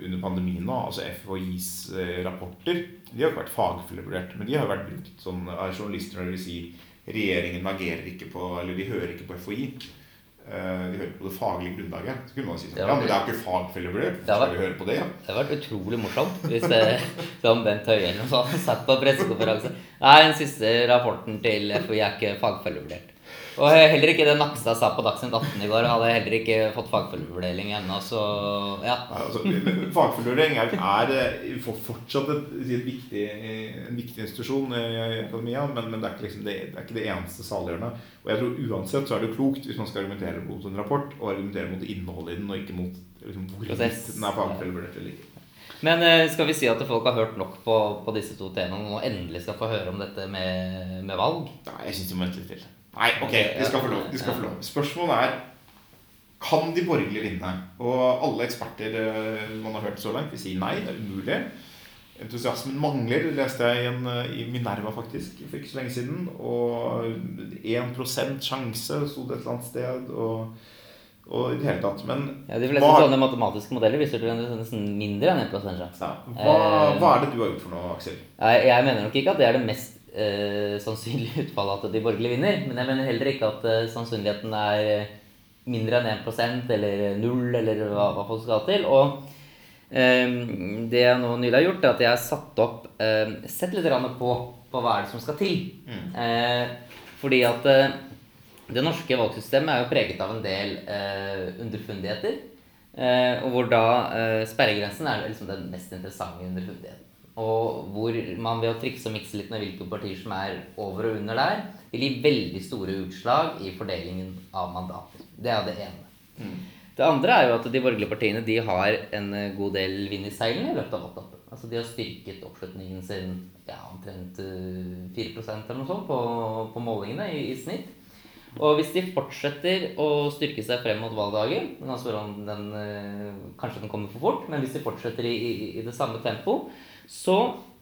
under pandemien nå. Altså FHIs eh, rapporter De har ikke vært fagfullvurdert, men de har vært brukt sånn av journalister når de vil si regjeringen agerer ikke på Eller de hører ikke på FHI. Eh, De hører på det faglige grunnlaget. Så kunne man si sånn Ja, men det er ikke fagfellevurdert. Har Hvorfor skal vi høre på det? Ja? det hadde vært utrolig morsomt hvis det, *laughs* som Bent Høie eller noe sånt satt på pressekonferanse. Nei, den siste rapporten til FHI er ikke fagfølgevurdert. Og heller ikke det Nakstad sa på Dagsnytt 18 i går, hadde heller ikke fått fagfullvurdering ennå, så ja. Altså, Fagfullvurdering er, er eh, fortsatt et, et viktig, en viktig institusjon i akademia, men, men det, er liksom det, det er ikke det eneste saliggjørende. Og jeg tror uansett så er det klokt hvis man skal argumentere mot en rapport, å argumentere mot innholdet i den, og ikke mot liksom, hvorvidt den er fagfullvurdert eller ikke. Men eh, skal vi si at folk har hørt nok på, på disse to temaene og endelig skal få høre om dette med, med valg? Nei, jeg syns de må vente litt til. Nei, ok, de skal få lov. De skal få lov. Spørsmålet er kan de borgerlige vinne? Og alle eksperter eh, man har hørt så langt, vil si nei. Det er umulig. Entusiasmen mangler, leste jeg i, en, eh, i Minerva faktisk for ikke så lenge siden. Og 1 sjanse sto det et eller annet sted. Og, og i det hele tatt. Men Ja, De fleste hva, sånne matematiske modeller viser til en nesten mindre enn 1 sjanse. ja, hva, hva er det du har gjort for noe, Aksel? Jeg, jeg mener nok ikke at det er det mest eh, sannsynlig *laughs* utfallet at de borgerlige vinner. Men jeg mener heller ikke at eh, sannsynligheten er eh, mindre enn 1% eller null, eller hva, hva folk skal til. Og eh, det jeg nå nylig har gjort, er at jeg har satt opp eh, Sett litt på, på hva er det som skal til. Eh, fordi at eh, det norske valgsystemet er jo preget av en del eh, underfundigheter. Eh, og hvor da eh, sperregrensen er liksom den mest interessante underfundigheten. Og hvor man ved å trikse og mikse litt med hvilke partier som er over og under der, vil gi veldig store utslag i fordelingen av mandater. Det er det ene. Det andre er jo at de borgerlige partiene de har en eh, god del vind i seilene i løpet av valgkampen. Altså De har styrket oppslutningen sin ja, omtrent eh, 4 eller noe sånt på, på målingene i, i snitt. Og hvis de fortsetter å styrke seg frem mot valgdagen altså den, eh, Kanskje den kommer for fort, men hvis de fortsetter i, i, i det samme tempo, så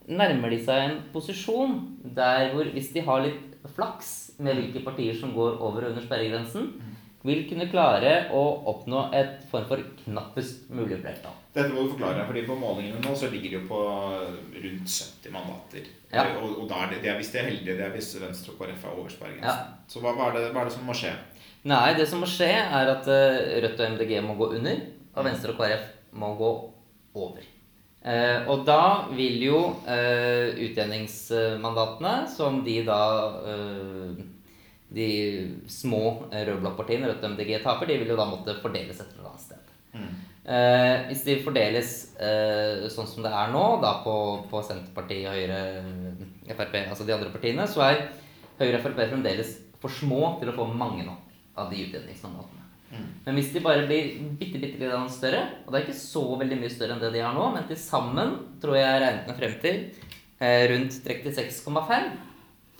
nærmer de seg en posisjon der hvor hvis de har litt flaks med hvilke partier som går over og under sperregrensen, vil kunne klare å oppnå et form for knappest mulig flertall. Dette må du forklare, fordi på målingene nå så ligger de jo på rundt 70 mandater. Ja. Og, og da er det, det er hvis de er heldige, det er hvis Venstre og KrF er over sperregrensen. Ja. Så hva, hva, er det, hva er det som må skje? Nei, det som må skje, er at eh, Rødt og MDG må gå under, og Venstre og KrF må gå over. Eh, og da vil jo eh, utjevningsmandatene, som de da eh, De små rød-blå partiene, Rødt og MDG, taper, de vil jo da måtte fordeles et eller annet sted. Eh, hvis de fordeles eh, sånn som det er nå, da på, på Senterpartiet, Høyre, Frp, altså de andre partiene, så er Høyre og Frp fremdeles for små til å få mange nok av de utjevningsmandatene. Men hvis de bare blir bitte, bitte litt større, og det er ikke så veldig mye større enn det de har nå, men til sammen tror jeg jeg regnet meg frem til eh, rundt 36,5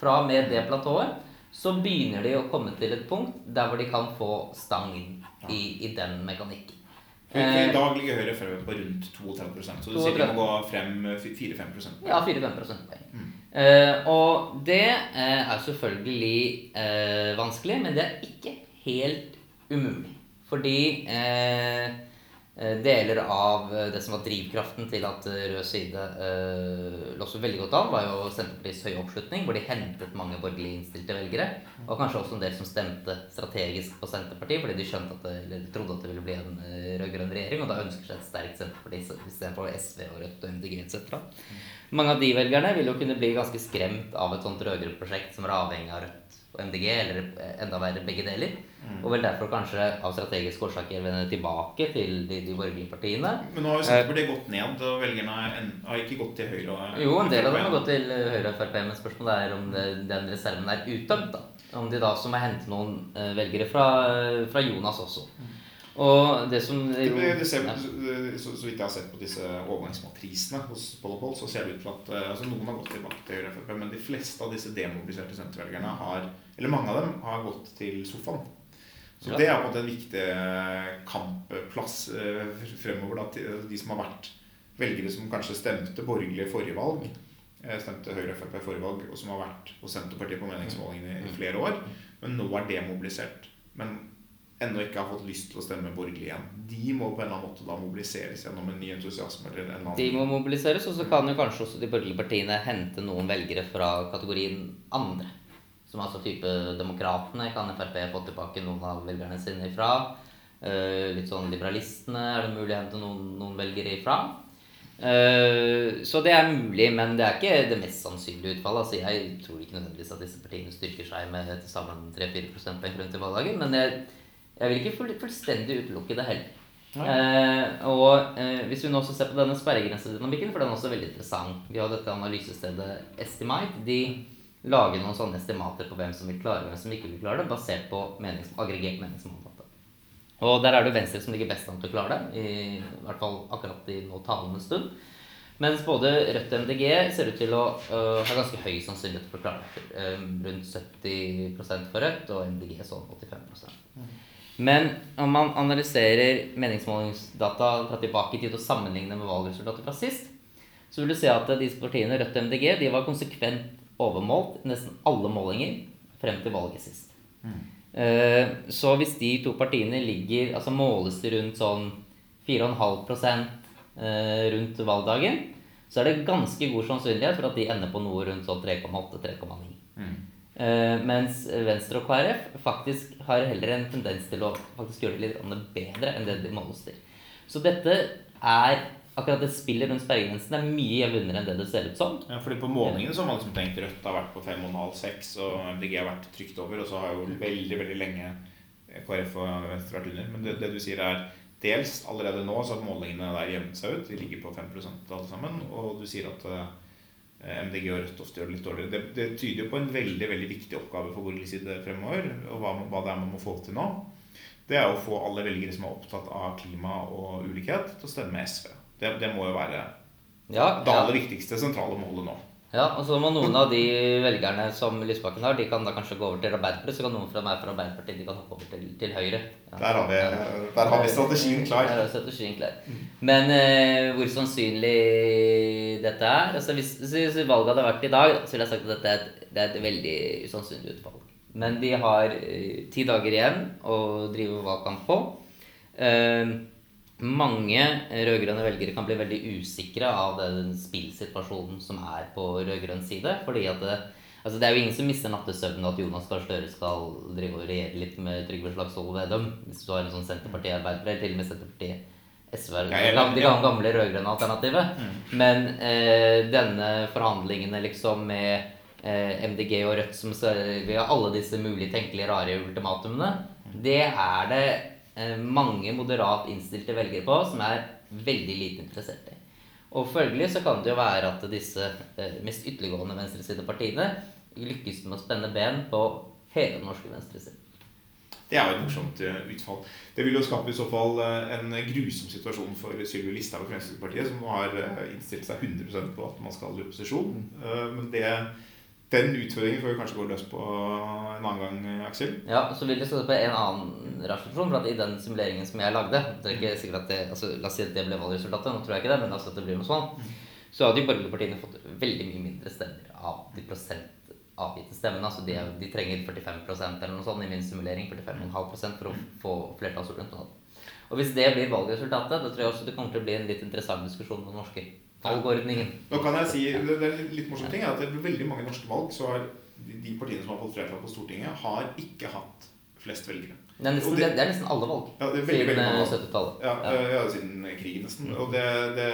fra og med det platået, så begynner de å komme til et punkt der hvor de kan få stang inn i, i den mekanikken. For I Eh, dag ligger Høyre fremme på rundt 32 så du sier de må gå frem 4-5% Ja, 4-5 mm. Eh, og det eh, er selvfølgelig eh, vanskelig, men det er ikke helt umulig. Fordi eh, eh, deler av eh, det som var drivkraften til at eh, rød side eh, lå så veldig godt an, var jo Senterpartiets høye oppslutning, hvor de hentet mange borgerlig innstilte velgere. Og kanskje også en del som stemte strategisk på Senterpartiet, fordi de skjønte at det, eller trodde at det ville bli en rød-grønn regjering, og da ønsker seg et sterkt Senterparti istedenfor SV og Rødt og MDG etc. Mange av de velgerne vil jo kunne bli ganske skremt av et sånt rød-grønt prosjekt som er avhengig av Rødt og MDG, eller eh, enda verre begge deler. Og vel derfor kanskje av strategiske årsaker vende tilbake til de, de borgerlige partiene. Men nå har jo Senterpartiet gått ned, og velgerne har ikke gått til Høyre. og- Jo, en del av dem har gått til Høyre og Frp, men spørsmålet er om det, den reserven er uttømt. da. Om de da som må hente noen eh, velgere fra, fra Jonas også. Og det som Det, det, ser, ja. så, så vidt jeg har sett på disse overgangsmatrisene hos Poll, så ser det ut til at eh, altså Noen har gått tilbake til Høyre Frp, men de fleste av disse demobiliserte sentervelgerne har Eller mange av dem har gått til sofaen. Så Ja. det er på en måte en viktig eh, kampplass eh, fremover. Da, de som har vært velgere som kanskje stemte borgerlig i forrige valg, stemte Høyre Frp i forrige valg, og som har vært hos Senterpartiet på meningsmålingene i flere år, men nå er demobilisert. Men ennå ikke har fått lyst til å stemme borgerlig igjen. De må på en eller annen måte da mobiliseres gjennom en ny entusiasme. eller en annen... De må mobiliseres, og så kan jo kanskje også de borgerlige partiene hente noen velgere fra kategorien andre. Som altså type Demokratene kan Frp få tilbake noen av velgerne sine ifra. Eh, litt sånn Liberalistene er det mulig å hente noen, noen velgere ifra. Eh, så det er mulig, men det er ikke det mest sannsynlige utfallet. Altså, jeg tror ikke nødvendigvis at disse partiene styrker seg med til sammen 3-4 prosentpoeng rundt i valgdagen. Jeg vil ikke full, fullstendig utelukke det heller. Eh, og eh, Hvis vi nå også ser på denne sperregrensedynamikken, for den er også veldig interessant Vi har dette analysestedet Estimate. De lager noen sånne estimater på hvem som vil klare og hvem som ikke vil klare det, basert på menings, aggregert meningsmålingdata. Og der er det Venstre som ligger best an til å klare det, i, hvert fall akkurat i nå talende stund. Mens både Rødt og MDG ser ut til å uh, ha ganske høy sannsynlighet for å klare det. Eh, rundt 70% for Rødt og MDG sånn 85 Men om man analyserer meningsmålingsdata fra tilbake i tid og sammenligner med valgresultatet fra sist, så vil du se at disse partiene, Rødt og MDG, de var konsekvent overmålt i nesten alle målinger frem til valget sist. Eh, Så hvis de to partiene ligger Altså måles de rundt sånn 4,5 eh, rundt valgdagen, så er det ganske god sannsynlighet for at de ender på noe rundt sånn 3,8-3,9. Eh, mens Venstre og KrF faktisk har heller en tendens til å faktisk gjøre det litt bedre enn det de måles til. Så dette er akkurat det spillet rundt sperregrensen er mye jevnere enn det det ser ut som. Ja, fordi På målingene så har man liksom tenkt Rødt har vært på 5,5-6, og MDG har vært trygt over. Og så har jo veldig veldig lenge KrF og Venstre vært under. Men det, det du sier er dels allerede nå så har målingene der jevnet seg ut. De ligger på 5 alle sammen. Og du sier at eh, MDG og Rødt ofte gjør det litt dårligere. Det, det tyder jo på en veldig veldig viktig oppgave for borgerlig side fremover. Og hva, hva det er man må få til nå. Det er å få alle velgere som er opptatt av klima og ulikhet, til å stemme SV. Det, det må jo være Ja, det ja. aller viktigste sentrale målet nå. Ja, og så må noen av de velgerne som Lysbakken har, de kan da kanskje gå over til Arbeiderpartiet. Så kan noen fra meg fra Arbeiderpartiet de kan hoppe over til, til Høyre. Ja. Der har vi, der har vi strategien klar. Der er strategien klar. Men eh, hvor sannsynlig dette er altså Hvis, hvis valget hadde vært i dag, så ville jeg sagt at dette er et, det er et veldig usannsynlig utvalg. Men vi har eh, ti dager igjen å drive valgkamp på. Eh, mange rød-grønne velgere kan bli veldig usikre av den spillsituasjonen som er på rød-grønn side. fordi at det, altså det er jo ingen som mister nattesøvnen at Jonas Gahr Støre skal drive og regjere litt med Trygve Slagsvold Vedum. Hvis du har en sånn Senterparti-arbeider, eller til og med Senterpartiet SV er det gamle, gamle rød-grønne alternativet. Men eh, denne forhandlingene liksom med eh, MDG og Rødt som vi har alle disse mulige tenkelige rare ultimatumene, det er det eh, mange moderat innstilte velgere på som er veldig lite interessert i. Og følgelig så kan det jo være at disse eh, mest ytterliggående venstresidepartiene lykkes med å spenne ben på hele den norske venstresiden. Det er jo et morsomt eh, utfall. Det vil jo skape i så fall eh, en grusom situasjon for Sylvi Listhaug og Fremskrittspartiet, som har eh, innstilt seg 100% på at man skal i opposisjon. Men det, den utfordringen får vi kanskje gå løs på en annen gang, Aksel. Ja, så vil jeg stå på en annen rar for at i den simuleringen som jeg lagde det er ikke sikkert at det, altså, La oss si at det ble valgresultatet, nå tror jeg ikke det, men altså at det blir noe sånn. Så hadde de borgerlige partiene fått veldig mye mindre stemmer av de prosent avgitte stemmen. Altså de, er, de trenger 45% eller noe sånt i min simulering, 45,5% for å få flertallsordning. Og hvis det blir valgresultatet, da tror jeg også det kommer til å bli en litt interessant diskusjon om den norske valgordningen. Nå kan jeg si, det er litt morsom ting er at det er veldig mange norske valg så har de partiene som har fått flertall på Stortinget, har ikke hatt flest velgere. Det er nesten, det- det, er nesten alle valg Ja, det er veldig, siden veldig mange eh, valg. 70-tallet. Ja, Ja. eh, ja siden krigen nesten. Og det, det,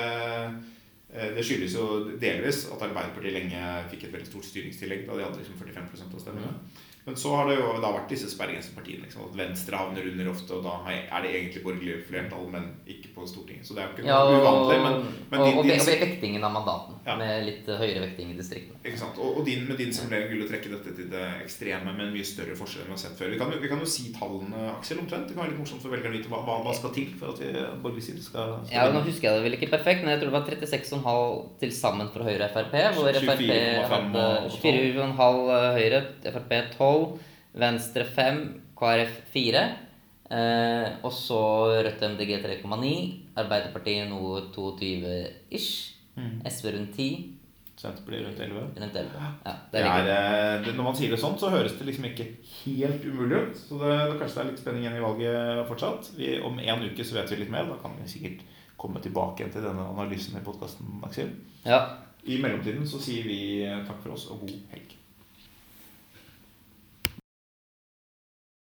det skyldes jo delvis at Arbeiderpartiet lenge fikk et veldig stort styringstillegg da de hadde liksom 45% av stemmene. Men så har det jo da vært disse sperregrensepartiene. Liksom, at Venstre havner under ofte, og da er det egentlig borgerlig flertall, men ikke på Stortinget. Så det er jo ikke Ja, noe og, uvanlig. Men, men og, din, og, og vektingen av mandaten, Ja. med litt høyere vekting i distriktene. ikke sant? Og, og din, med din simulering vil du trekke dette til det ekstreme med en mye større forskjell enn vi har sett før. Vi kan, vi kan jo si tallene, Aksel, omtrent. Det kan være litt morsomt for velgerne å vite hva, hva, hva skal til for at vi- borgerlig side skal, skal Ja, Nå husker jeg det vel ikke perfekt, men jeg tror det var 36,5 til sammen for Høyre og Frp. Hvor Frp hadde 24,5 Høyre, Frp 12, Venstre 5, KrF 4. Eh, og så Rødt MDG 3,9. Arbeiderpartiet noe 22-ish. Mm. SV rundt 10. Senterpartiet rundt 11. Rundt 11. Ja, Det det er, det, når man sier det sånn, så høres det liksom ikke helt umulig ut. Så det, det kanskje det er litt spenning igjen i valget fortsatt. Vi, om en uke så vet vi litt mer. Da kan vi sikkert komme tilbake igjen til denne analysen i podkasten, Aksel. Ja. I mellomtiden så sier vi takk for oss og god helg.